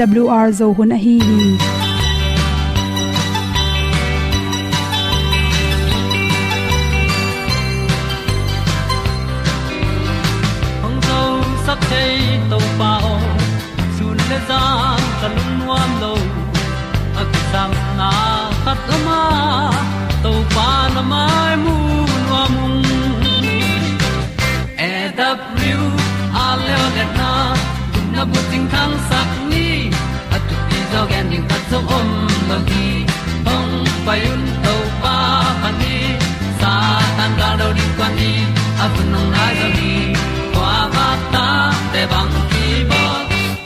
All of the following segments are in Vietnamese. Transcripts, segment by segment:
awr zo hun a hi hi hong zo sak chei to pao sun le za tan nuam lo sam na khat o ma to pa na mai mu nuam e da pru a le le na na bu ting tang om lo gi hong pai un to pa han ni sa tan ga do di kwan ni a bu nong lai zo ni kwa ba ta te bang ki bo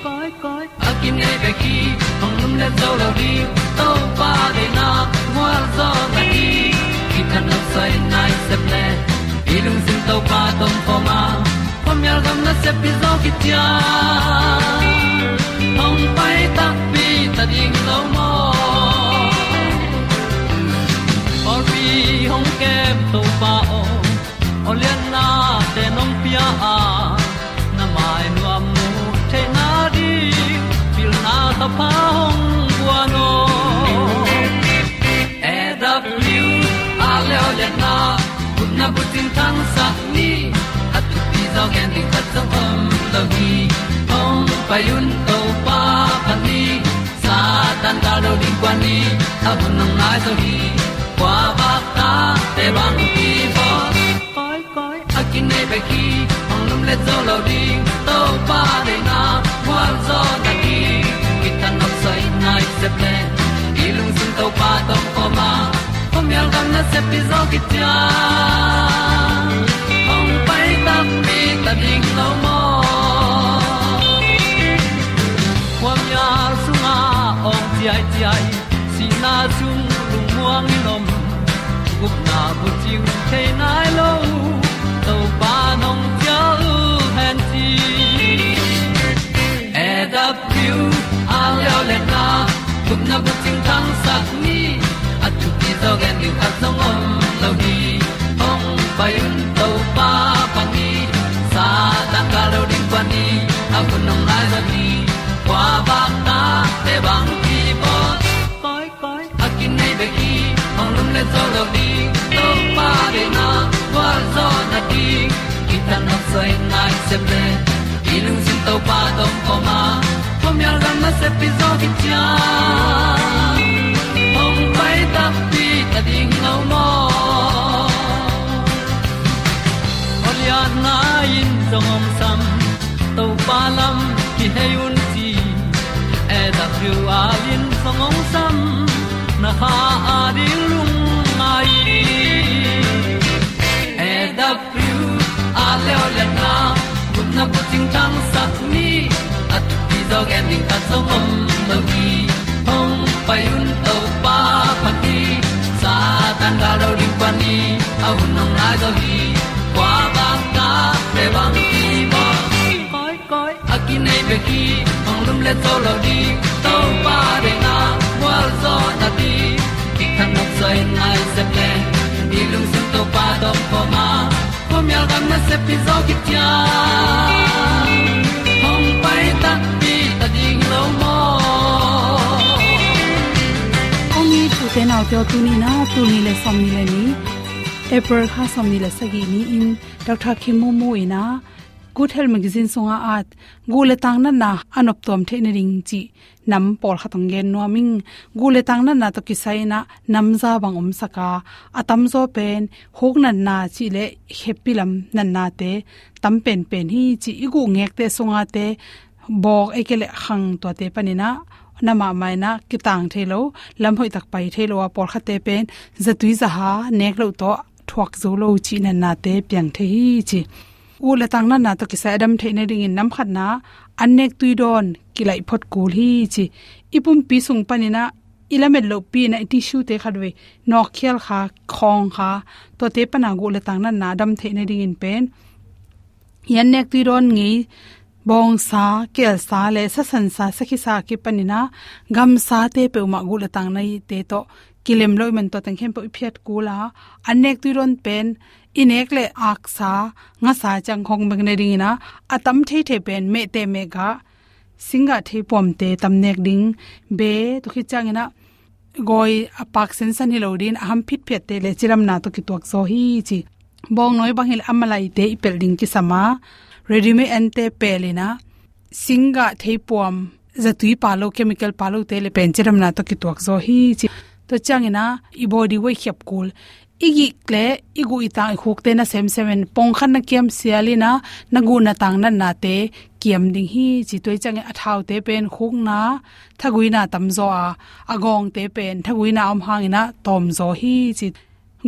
koi koi a kim nei be ki hong lum le zo lo di to pa de na mo zo na ni ki kan nok sai nai se ple ilung sin to pa tom pa ma. Pom yal gam na se pi zo ki ti a ding lo mo or bi hong kem to pa o olian na te nong pia a na mai nu am mu te na di pil na ta pa hong bua no e da pru a le olian na kun na bu tin tan sa ni at tu pi zo gen di khat zo om lo gi hong pai un to pa tan ga do di quan ni. A bu nang mai zo gi qua ba ta te bang đi bo koi koi a kin nei pe ki hong lum le zo lo di to pa de na qua zo ta ki ki tan nok sai nai se ple lung sun to pa tom ko ma. Pom yal gam na se pi zo ki tia hong pai ta mi ta ding lo mo ai ti ai si na chung lu muang ni nom gup na bu chiu te nai lo to pa nong pia u han ti e da piu a leo le na. Gup na bu chiu tang sat ni at tu ti zo gen ni at song om lo ni ong pai le zo lo di to pa de na kwa zo na di ki ta na sai nai se ple ilung sin to pa tom ko ma pom yal gam na se pi zo ki cha ong pai ta pi ta ding lo mo Olia na in song om sam to pa lam ki hay un ti e da thru a lin song om sam, na ha a di lung le o le na kun na ko ting tang sat ni at ti dog ending ta song om lo gi hong pai un to pa pa ti sa tan ga do ri pa ni. Au nong lai do gi kwa ba ta pe bang ki bo. Koi koi akin nei be ki. Mong lum le to lo di to pa de na. Qua zo na ti ki kan nok sai nai se ple ni lung sun to pa do pa ma ko myal gam na se pi zo ki tia hong pai ta pi ta ding lo mo ong tu te nau te tu ni na tu ni le som ni le ni april kha som ni le sagi ni in dr khimu mu ina good health magazine songa at gule tang na anop tom the na ring chi nam por khatang gen no ming gule tang na to kisai na nam za bang om saka atam zo pen hok na na chi le happy lam nan na te tam pen pen hi chi igu ngek te songa te bok ekele khang to te panina nama mai na kitang thelo lam hoi tak pai thelo a por khate pen zatui za ha nek lo to thuak zo lo chi nan na te pyang the hi chi u la tang na na to kisa adam the ne ring in nam khat na anek tui don kilai phot kul hi chi ipum pi sung panina ilamet lo pi na tissue te khadwe nok khial kha khong kha to te pana gu la tang na na dam the ne ring in pen yan nek tui don ngi bong sa kel sa le sa san sa sakhi sa ki panina gam sa te pe ma gu la tang nai te to kilem loi man to tang khem po phiat kula anek tu ron pen inek le ak sa nga sa chang khong beng ne ring na atam the the pen me te me ga. Singa thei pom te tam nek ding. Be to khi changena goi apak sen san hilodin aham phit phet te le chiram na to ki tok so hi chi. Bong noi bang hil amalai te i building ki sama. Ready me an te pelina singa thei pom zatui palo chemical palo te le pen chiram na to ki tok zo hi chi. To changena i body we khep kul igi kle, igu ita khok te na sem semen pong khan na kiam sialina nagu na tang na na te. Kiam ding hi, chi toi chang e a thau te pen khuk na thagui na tam zo a. Agong te pen thagui na om hang na tom zo hi, chi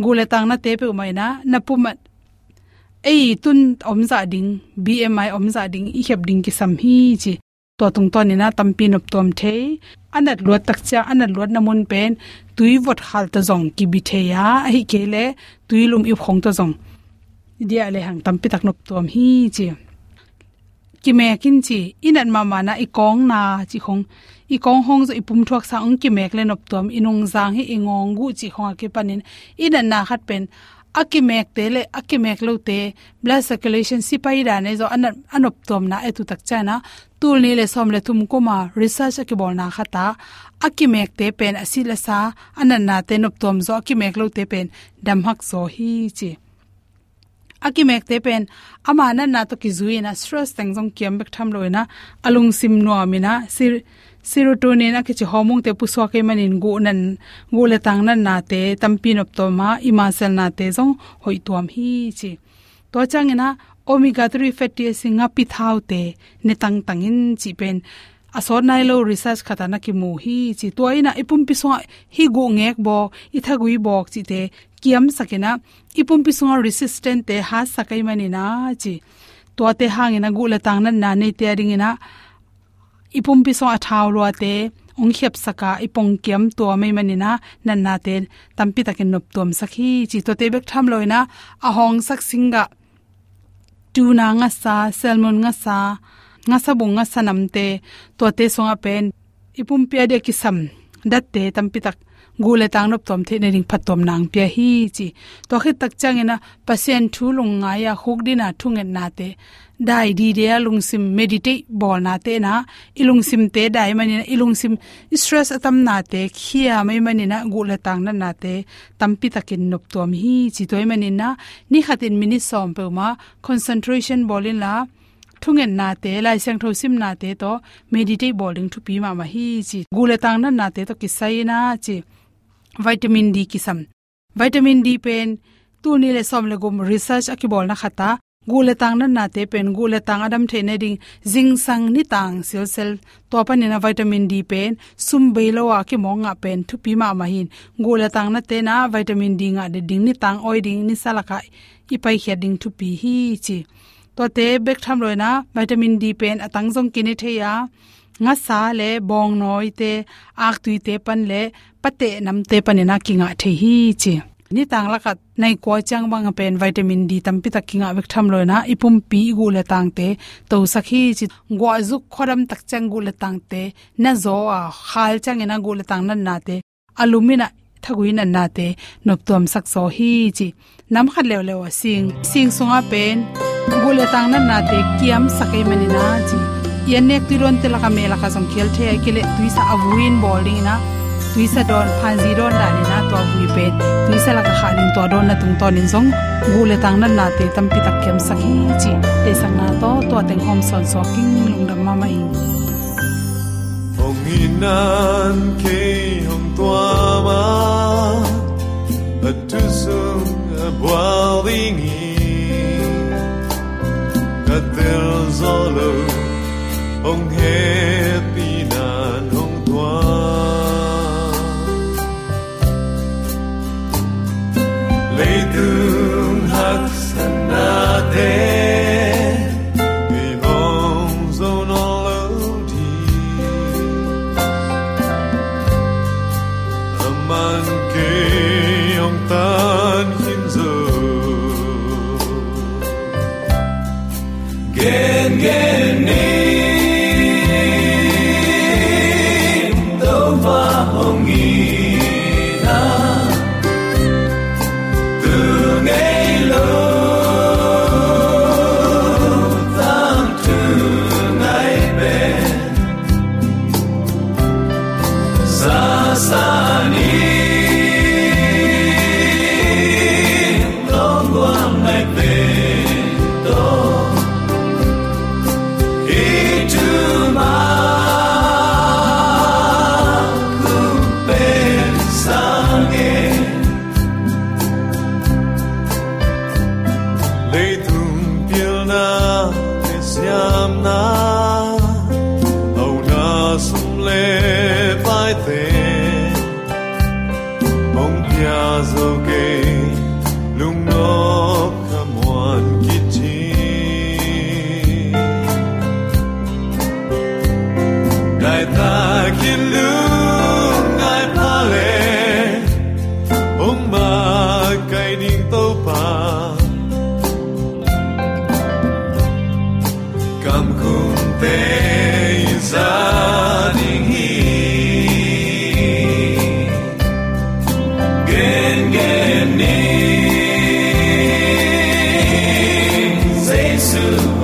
gule tang na te pe mai na na pumat ei, tun om za ding bmi om za ding, i khep ding ki sam hi, chi to tung to ni na tampi nop tom the anat luat tak cha anat luat namun pen, tui vot hal ta zong ki bi the ya hi ke le tui lum i khong ta zong dia le hang tampi tak nop tom hi chi. Ki me kin chi inan ma ma na i kong na chi khong. I kong hong zo ipum thuak sa ong ki mek le nop tom inung zang hi ingong gu chi khong ke panin. Inan na khat pen akimek te le, akimek lo te. Blood circulation, sipai da ne zo an anop tom na, etu tak cha na. Tul ni le som le tum ko ma, research ki bol na khata akimek te pen asila sa anan na te nop tom zo, akimek lo te pen dam hak zo hi chi. Akimek te pen, ama na na to ki zuina stress tang jong kiam bek tham loina e alung sim no amina e sir serotonin a kichi hormone te puswa ke manin gu nan, gu le tang nan na te, tampin op to ma ima sel na te zong, hoi tuam hi chi. To changena omega 3 fatty acid nga pi thau te, ne tang tangin chi pen. Asor nai lo research khata na ki mu hi chi. To ina, ipum pi so hi gu ngek bo, i thagui bok chi te. Kiam sakena ipum pi so resistant te ha sakai mani na chi. To te hangina gu le tang nan na ne te ringina ipum pi so athaw lo te ong khep saka ipong kiam to mai manina nan na te tampi takin nop tom sakhi. Chi to te bek tham loina a hong sak singa. Tuna nga sa salmon nga sa nga sa bung nga sanam te to te songa pen. Ipum pia de kisam. Dat te tampi tak gule tang nop tom the ne ring phatom nang pya hi chi. To khit tak changena pasien thu lung nga ya khok dina thungen na te. Dai di de lung sim meditate bol na te na. Ilung sim te dai mani na. Ilung sim stress atam na te. Khia mai mani na gule tang na na te. Tampi takin nop tom hi chi toy mani na. Ni khatin mini som pe ma. Concentration bolin la. Thungen na te. Lai sang tho sim na te to meditate bowling thu pi ma ma hi chi. Gule tang na na te to kisai na chi vitamin d kisam. Vitamin d pen tu ni le som le gum research akibol na khata, gule tang na na te pen, gule tang adam the ne ding jing sang ni tang sel sel to pa ni na vitamin d pen, sum be lo wa ki monga pen, thu pi ma ma hin. Gule tang na te na vitamin d nga de ding ni tang, oi ding ni salaka ipai khia ding thu pi hi chi. To te bek tham loina vitamin d pen atang jong kini theya nga sa le, bong noi te, ak tui te pan le pate nam panina kinga the hi chi ni tang la kat nai ko chang bang pen vitamin d tam tak kinga bek tham loina ipum pi gu le tang te, to sakhi chi. Gwa zu khoram tak chang gu le tang te, na zo a khal chang ina gu le tang nan na te, alumina thagui nan na te, nop tom sak so hi chi. Nam khat lew lew sing sing sunga pen, gu le tang nan na te, kiam sakai mani na chi. Yan nek tu ron te the ke tuisa avuin bowling na tuisa don phanji don da ni na to bui pe tuisa la ka khanin to don na tung ton in zong gu le tang nan na te tam pi tak kem sakhi chi te sang na to to teng hom son so king lung dam ma mai hong inan ke hong tua ma a tu sung a boiling in a tel zolo hong happy lay through.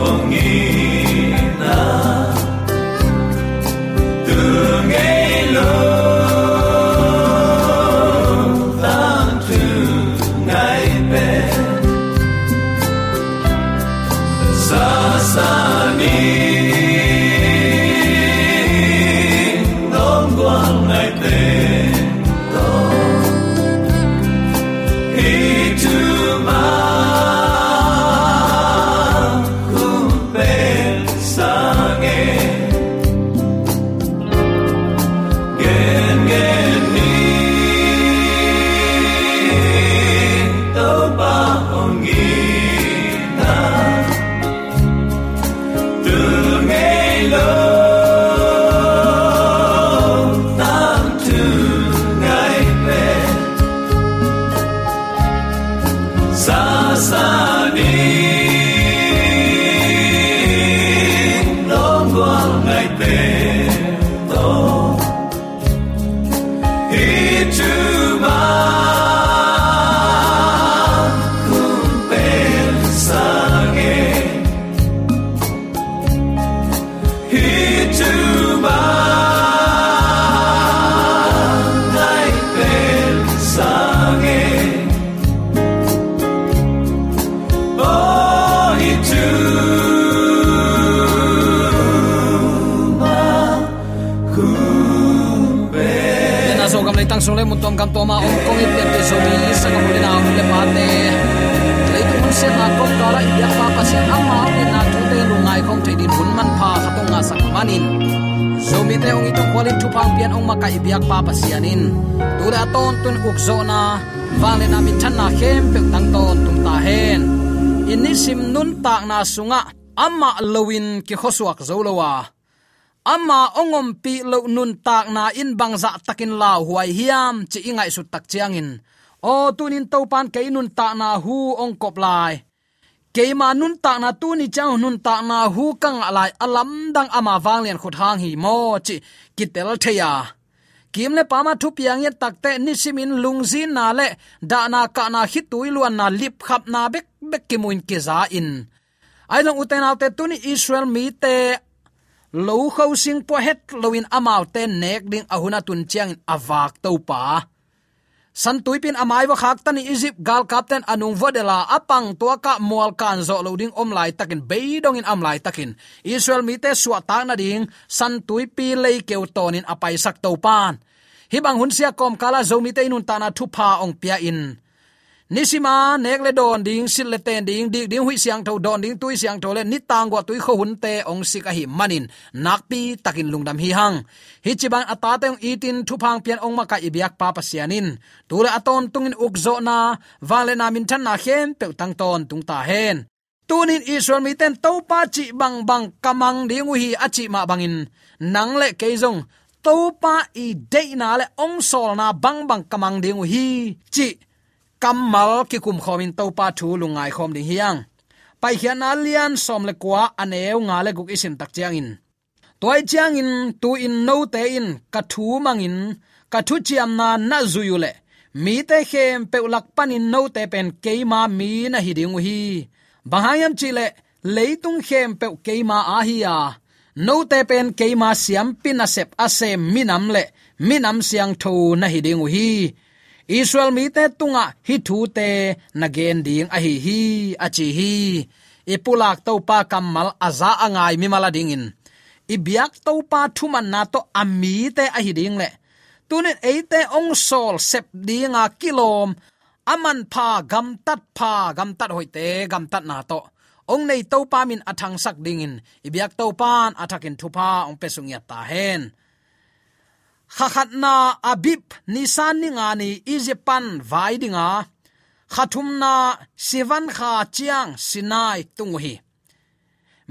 wangi kam to ma om kong it te so mi sa ko le na le pa te le tu mun se na ko ka la ya pa pa se ama ni na tu te lu ngai khom te din hun man pa kha tong nga sak manin so mi te ong itong kwalit tu pang pian ong maka ibiak pa pa sianin tu le ton tun uk zo na wang le na min chan na khem pe tang ton tum ta hen in ni sim nun tak na sunga ama lowin ki khosuak zolowa ama ongom pi lo nun tak na in bangza takin la huai hiam, chi ingai su tak chiangin. O, tunin to pan ke nun ta na hu ong kop lai. Ke ma nun ta na tu ni chang nun ta na hu kang alai alam dang ama wang lian khut hang hi mo, chi kitel theya kim le pama thu piang ye takte ni simin lungzin na le, da na ka na hi tuiluan na lip khap na bek bek kimuin ke za in. Ai long uten autte tuni israel mi te lo kho sing po het loin amau ten nek ding ahuna tun chiang awak to pa. San tuipin amai wa khak tan egypt, gal captain anung vodela apang to ka mual kan zo loading om lai takin beidong in am lai takin. Israel mi te suwa ta na ding, san tuipi lei keu tonin apai sak to pan. Hibang hun sia kom kala zo mi te nun ta na thu pa ong pia in nisima nekle don ding sil le ten ding, dik ding, hui siang tho, don ding, tui siang tho le ni tang go tui kho hun te, ong sika hi manin. Nakpi takin lungdam hi hang. Hi chiban ata te ong itin thu phang pian ong maka ibyak pa pa sianin. Tula aton tungin ukzo na wale na min than na khem pe tang ton tung ta hen. Tunin israel mi ten to pa chi bang bang kamang ding hi achi ma bangin. Nang le keizong to pa i de na le ong sol na bang bang kamang ding hi. Chi kamal ki kum khomin to pa thu lungai khom ding hiang. Pai hian alian som le kwa aneu nga le guk isin tak chiang in. Toy chiang in, tu in no te in, ka thu mang in, ka thu chiam na na zuyu le. Mi te khem pe ulak panin no te pen keima mi na hi ding hi. Bahayam chile leitung khem pe ma a hi ya no te pen keima siam pin asep ase minam le minam siang tho na hi ding hi israel mi te tunga hi thu te nagen ding a hi hi, a chi hi. Ipulak to pa kamal aza angai mi mala ding in. Ibyak to pa thuman na to ami te a hi ding le. Tunin eite ong sol sep dinga kilom aman pha gam tat pha gam tat hoite gam tat na to. Ong nei to pa min athang sak ding in. Ibyak to pan athakin thupa ong pesung ya ta hen khakhat na abip nisan ni nga ni ijepan vai dinga khathum na sivan kha chiang sinai tung hi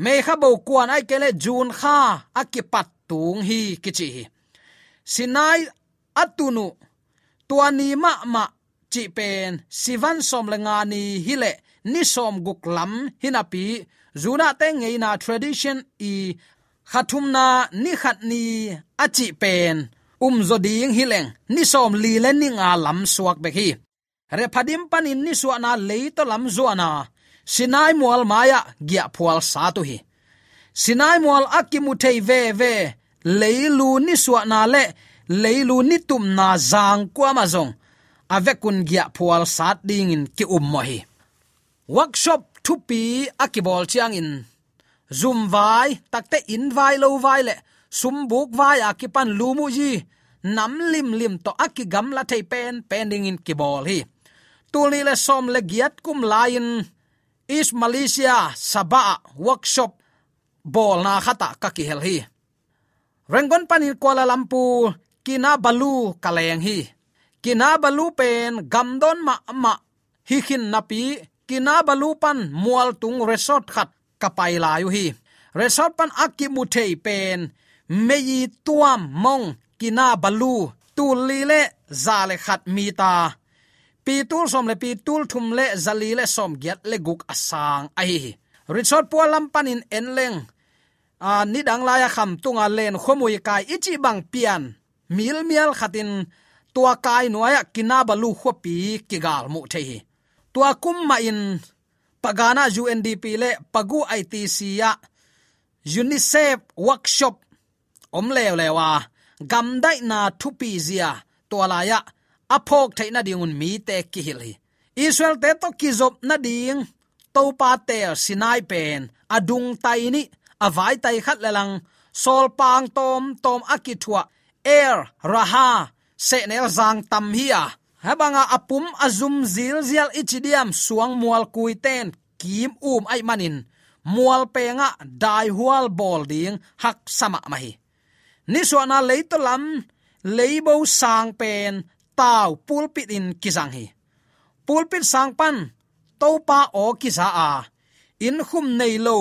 me kha bo kuan ai kele jun kha akipat tung hi kichi hi. Sinai atunu tuani ma ma chi pen sivan som lenga ni hile ni som guklam hinapi zuna te ngei na tradition i khathum na ni khat ni achi pen um zo ding hileng ni som li le ni nga lam suak be hi. Re phadim panin ni su na le to lam zo na. Sinai mual maya gya phual sa tu hi. Sinai mual akimu thei ve ve. Leilu ni su na le. Leilu ni tum na zang kwa ma zong. Avekun gya phual sat ding in ki um mo hi. Workshop thupi akibol chiang in. Zoom vai, takte in vai lo vai le. Sum buk vai akipan lumu ji nam lim lim to akigam la thei pen, pending in kibol hi. Tuli le som le giat kum lain. Is malaysia saba workshop bol na khata ka ki hel hi. Rengon panin kuala lumpur, kina balu kaleng hi. Kina balu pen gamdon ma ma hi khin napi kina balu pan mual tung resort khat kapai layu hi. Resort pan akki mu thei pen. Meyi tuam mong kina balu tu li le za le khat mi ta pi tul som le pi tul thum le zali le som get le guk asang ai resort po lam panin enleng a ni dang la ya kham tunga len khomui kai ichi bang pian mil mial khatin tua kai nuaya kina balu khopi kigal mu the tua kum ma in pagana UNDP le pagu ITC ya UNICEF workshop om lew lewa gam dai na thupi zia to la ya aphok thaina dingun mi te ki hil hi Israel te to kizop na ding to pa te sinai pen adung tai ni avai tai khat lelang sol pang tom tom akithua air raha se nel zang tam hiya habanga apum azum zil zial ichidiam suang mual kuiten kim um ai manin mual penga dai hual bol ding hak sama mahi ni suana leito lam leibo sang pen tau pulpit in kisang hi. Pulpit sang pan topa o kisa a. In khum nei lo,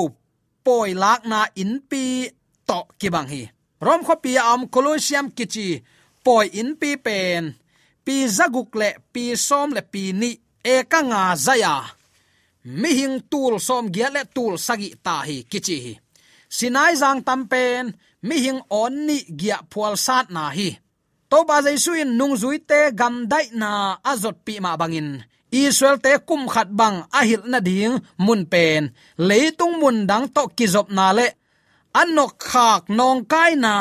poi lak na in pi to kibang hi. Rom kho pi am colosseum kichi, poi in pi pen. Pi zaguk le, pi som le pi ni e ka nga zaya. Mi hing tul som gia le tul sagi ta hi kichi hi sinai zang tampen mi hing on ni gya phual sat na hi. To ba jai suin nung zui te gam dai na azot pi ma bangin Israel te kum khat bang ahil na ding mun pen. Leitung mun dang to kizop na le. Anok khak nong kai na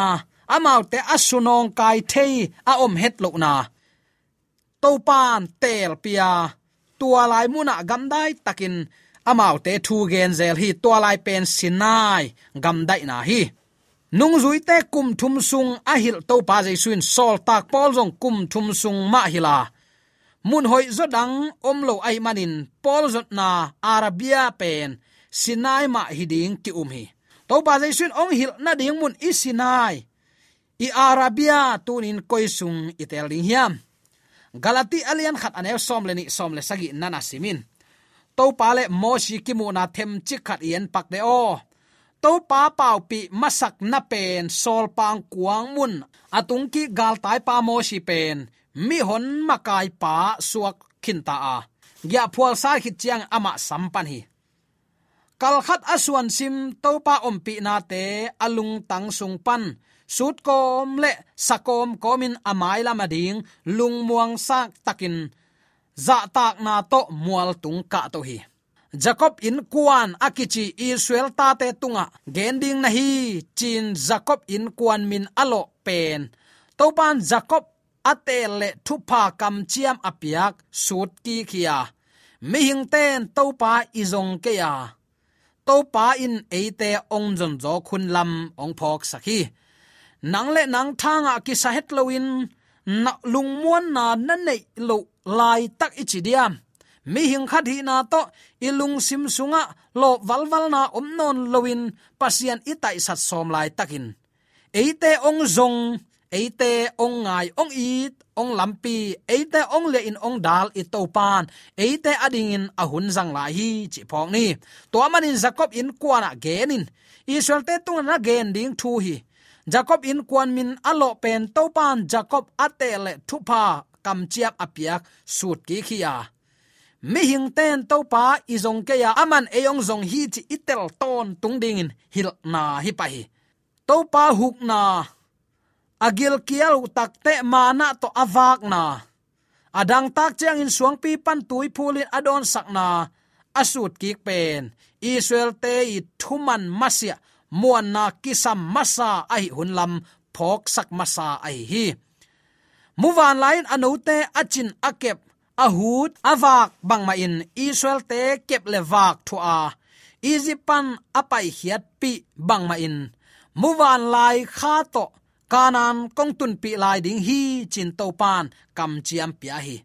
amau te asu nong kai thei a om het lo na. To pan tel pia, tua lai muna gam dai takin amau te thu gen zel hi to lai pen sinai. Gam dai na hi. Nung zui te kum thum sung a hil to pa jai suin sol tak pol jong kum thum sung ma hila. Mun hoi zo dang om lo ai manin pol zot na arabia pen sinai ma hiding ki um hi. To pa jai suin ong hil na ding mun isinai i arabia tunin koisung itel ding hiam. Galati alian khat anew som le ni som le sagi nana simin to pa le kim mu na them chi khat yen pak de o. To pa pau pi masak na pen sol pang kuang mun. Atung ki gal tai pa moshi pen. Mi hon makai pa suak khinta a. Gya phual sa khit chiang ama sampan hi. Kal khat aswan sim đâu pa om pi na te alung tang sung pan. Sut kom le sakom komin amai lama ding, lung muang sak takin za tak na to mual tung ka to hi. Jacob in kuan akichi israel ta te tunga. Gending na hi, chin jacob in kuan min alo pen. Topan jacob atel le thupa kam chiam apiak sut ki khia. Mi hing ten topa izong ke ya. To pa in eite ong jon zo khun lam ong phok sakhi nang le nang thanga ki sa het loin na lung muan na na nei lo lai tak ichi diam mi hing khat hi na to ilung sim sunga lo walwal na om non loin pasian itai sat som lai takin eite ong zong eite ong ngai ong it ong lampi eite ong le in ong dal i to pan eite ading in ahun zang la hi chi phok ni. To manin jacob in kwana genin israel te tung na gen ding thu hi jacob in kwan min alo pen to pan jacob atele thupa kam chiap apiak sut ki khia. Mi hing ten to pa izong ke ya aman eyong zong hi chi itel ton tung ding in hil na hi pa hi. To pa huk na. Agil kial takte mana to avak na. Adang tak chang in suang pi pan tui phulin adon sakna asut kik pen. Israel te i thuman masia muan na kisam masa ai hunlam phok sak masa ai hi. Muwan lain anote achin akep, ahut avak bangma in israel te kep lewak thu a izipan apai hiat pi bangma in. Muwan lai kha to, kanan kongtun pi lai ding hi chin to pan kam chiam pia hi.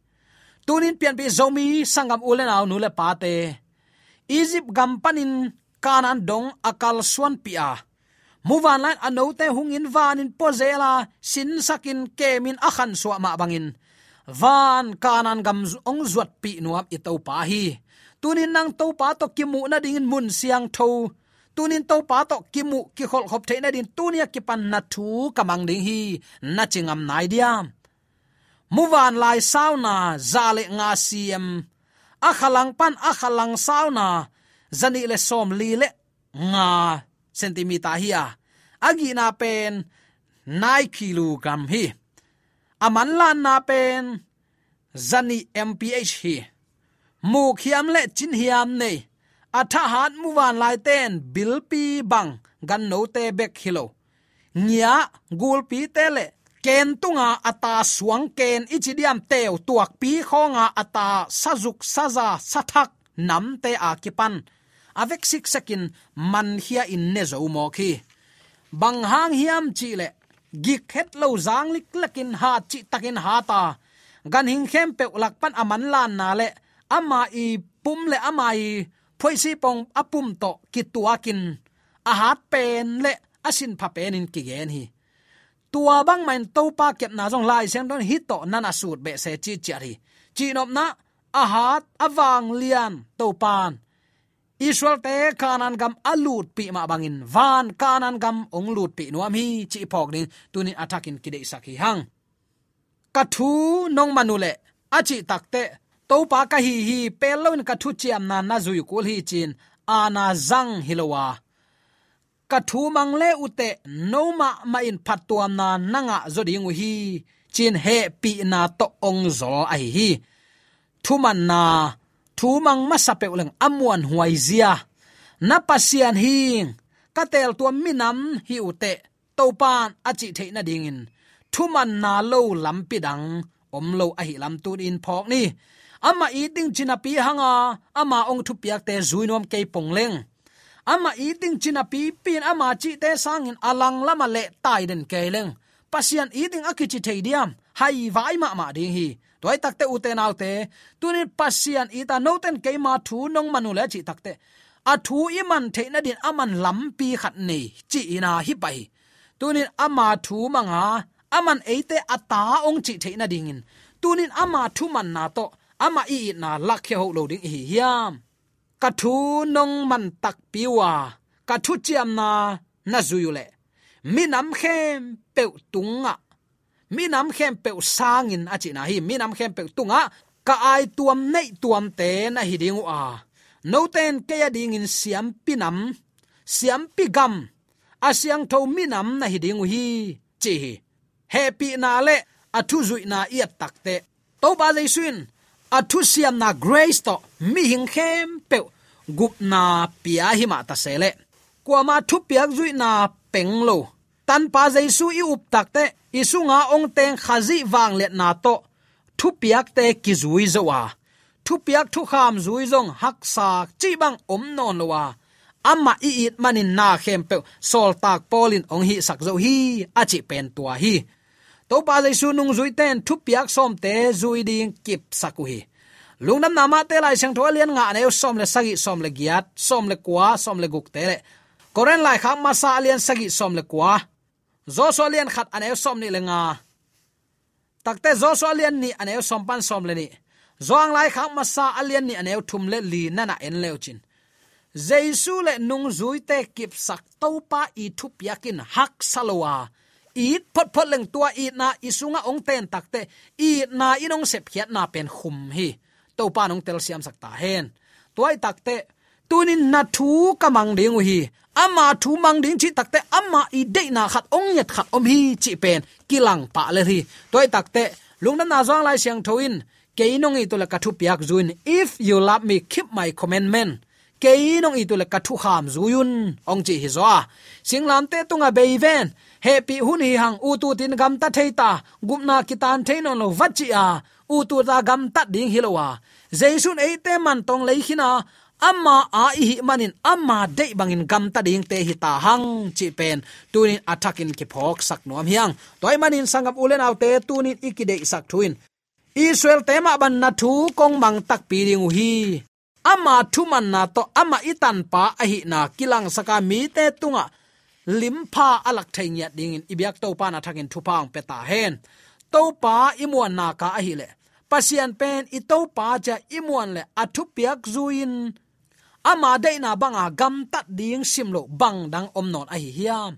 Tunin pian pi zomi sangam ulen aw nu le pa te. Egypt gam panin kanan dong akal suan pia. Muwan lan anote hungin vanin pozela sin sakin kemin akhan suwa ma bangin. Van kanan gam ong zuat pi nuap itau pa hi. Tunin nang to pa to kimu na ding mun siang tho. Tunin to pa to kimu ki khol khop theina din tunia ki pan na thu kamang ding hi. Na chingam nai diam. Muwan lai sauna zale nga siem. Akhalang pan akhalang sauna zani le som li le. Nga, centimeter hi a. Agi na pen, nai kilogram hi. Aman lan na pen, zani mph hi. Mu khiam le chin hiam nei. Atha hat muwan lai ten, bil pi bang, gan no te bek hilo nya, gul pi te le. Ken tunga ata suang ken ichidiam teu tuak pi khonga ata sajuk saza sathak nam te akipan avek sik sakin man hia in ne zo mo khi. Bang hang hiam chi le, gik het lo zang lik lakin ha chi takin ha ta. Gan hing khem pe lak pan aman lan na le, ama i pum le ama i, phoi si pong apum to ki tuakin a hat pen le asin pha pen in ki gen hi. Tua bang main to pa kep na jong lai sem don hi to nana sut be se chi chi ri. Chi nop na, a hat awang lian to pan. Israel te kanan gam alut pi ma bangin. Van kanan gam ong lut pi nuam hi chi phok ni. Tunin attackin kidei saki hang. Kathu nong manule achi takte to pa ka hi hi pelloin kathu chiam na na zui kul hi chin. Ana zang hilowa. Kathu mangle mang le ute no ma ma in phattuam na nanga zo hi chin he pi na to ong zo ai hi. Thu man na thu mang ma sa pe leng amuan huai zia. Na pasian hing. Katel tua tuam minam hi ute. To pan achi theina dingin. Thu man na lo lampi dang om lo a hi lam tu in phok ni. Ama eating china pi hanga. Ama ong thu piak te zuinom ke pongleng ama eating china pi pin ama chi te sangin alang lama le tai den keleng pasian eating akichi theidiam hai vai ma ma ding hi toy takte uten naute tunin pasian ita noten ke ma thu nong manu le chi takte a thu i man the na din aman lampi khat nei, chi ina hi pai. Tunin ama thu manga aman eite ata ong chi the na dingin tunin ama thu man na to ama i na lakhe ho lo ding hi yam ka thu nong man tak piwa ka thu chiam na na zuyule minam khem pe tunga mi nam khem pe sangin achi na hi. Mi nam khem pe tunga. Ka ai tuam nei tuam te na hi ding a. No ten ke ya ding in siam pinam siam pi gam. Asyang tho mi nam na hi ding hi. Chi happy na le. Athu zui na ia takte to ba le swin athu siam na grace to. Mi hing khem pe gup na pia hi ma ta sele kwa ma thu piak zui na penglo tan pa jaisu i up takte isunga ong teng khazi wang let na to. Thu piak te ki zui zowa thu piak thu kham zui zong hak sa chi bang om non lowa amma i it manin na khem pe, sol tak polin ong hi sak zo hi achi pen tua hi. To pa jaisu nung zui ten, thu piak som te zui ding kip saku sakuhi lungnam nama te lai sang thol lian nga ne, som le sagi, som le giat, som le kwa som le guk te le. Koren lai kham ma sa lian sagi, som le kwa zo so lian khat ane som ni le nga takte zo so lian ni ane som pan som le ni zong lai kham ma sa alian ni ane thum le li na na en leo chin jesu le nung zui te kip sak to pa i thup yakin hak salowa it phot phot leng tua i na isunga ong ten takte i na inong sep khiat na pen khum hi to pa nong tel siam sakta hen tuai takte tunin na thu kamang ding hi. Ama thu mang ding chi takte ama i de na khat ong yat khat om hi chi pen. Kilang pa le hi. Toy takte lungdam na zang lai siang thoin. Keinong i to kathu piak zuin. If you love me, keep my commandment. Keinong i to kathu kham zuyun. Ong chi hi zo singlam te tunga beiven happy hun hi hang u tu tin gam ta theita gumna kitan theinon lo vachi a. U tu ta gam ta ding hilowa jaisun eite man tong leikhina amma a hi manin, amma de bangin gam ta ding te hi ta hang chi pen. Tunin attackin ki phok sak nuam hiang. Toy manin sangap ulen autte tunin ikide sak thuin. Israel tema ban na thu kong mang tak pi ding hi. Ama thu man na to ama itan pa a hi na kilang saka mi te tunga. Limpa alak thainya ding in ibyak to pa na thakin thu pang peta hen. To pa imuan na ka a hi le. Pasian pen i to pa cha imuan le athu piak zuin ama dei na banga gam tat ding simlo bang dang om non a hi hiam.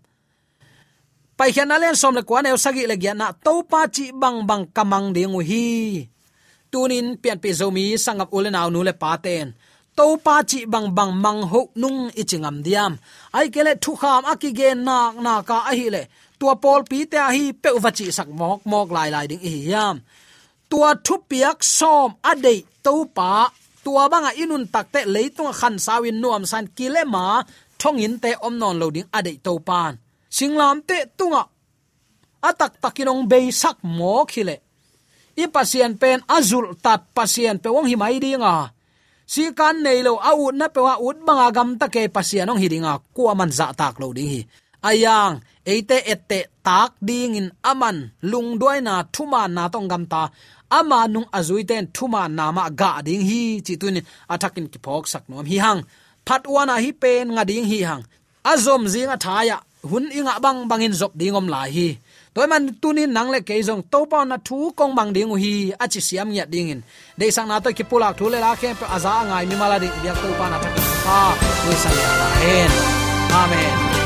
Pai khian alen som le kwan el sagi le gya na to pa chi bang bang kamang ding hi. Tunin pian pe zomi sangap ulenaw nu le paten to pa chi bang bang mang ho nung ichingam diam. Ai kele thu kham akige na na ka a hi le. Tua pol pi te hi pe uvachi sak mok mok lai lai ding hi yam tua thu piak som ade to pa tua banga inun takte leitung khan sawin nuam san kilema thongin te omnon loading adei to pan. Singlam te tunga atak takinong be sak mo khile. I pasien pen azul tat pasien pe wong himai dinga. Si kan nei lo na pe wa ut banga gam ta ke pasian ong hidinga ku aman za tak lo ding hi. Ayang eite ette tak ding in aman lung duai na thuma na tong gam ta ama nung azuiten thuma nama ga ding hi chi tun athakin ki phok sak nom hi hang. Phat wana hi pen nga ding hi hang. Azom zinga thaya hun inga bang bangin zop dingom la hi. Toy man tunin nangle ke jong to pa na thu kong bang ding hi achi chi siam nya dingin de sang na to ki pula thu le la ke aza ngai mi mala de bia to pa na thak pa ni sang ya amen.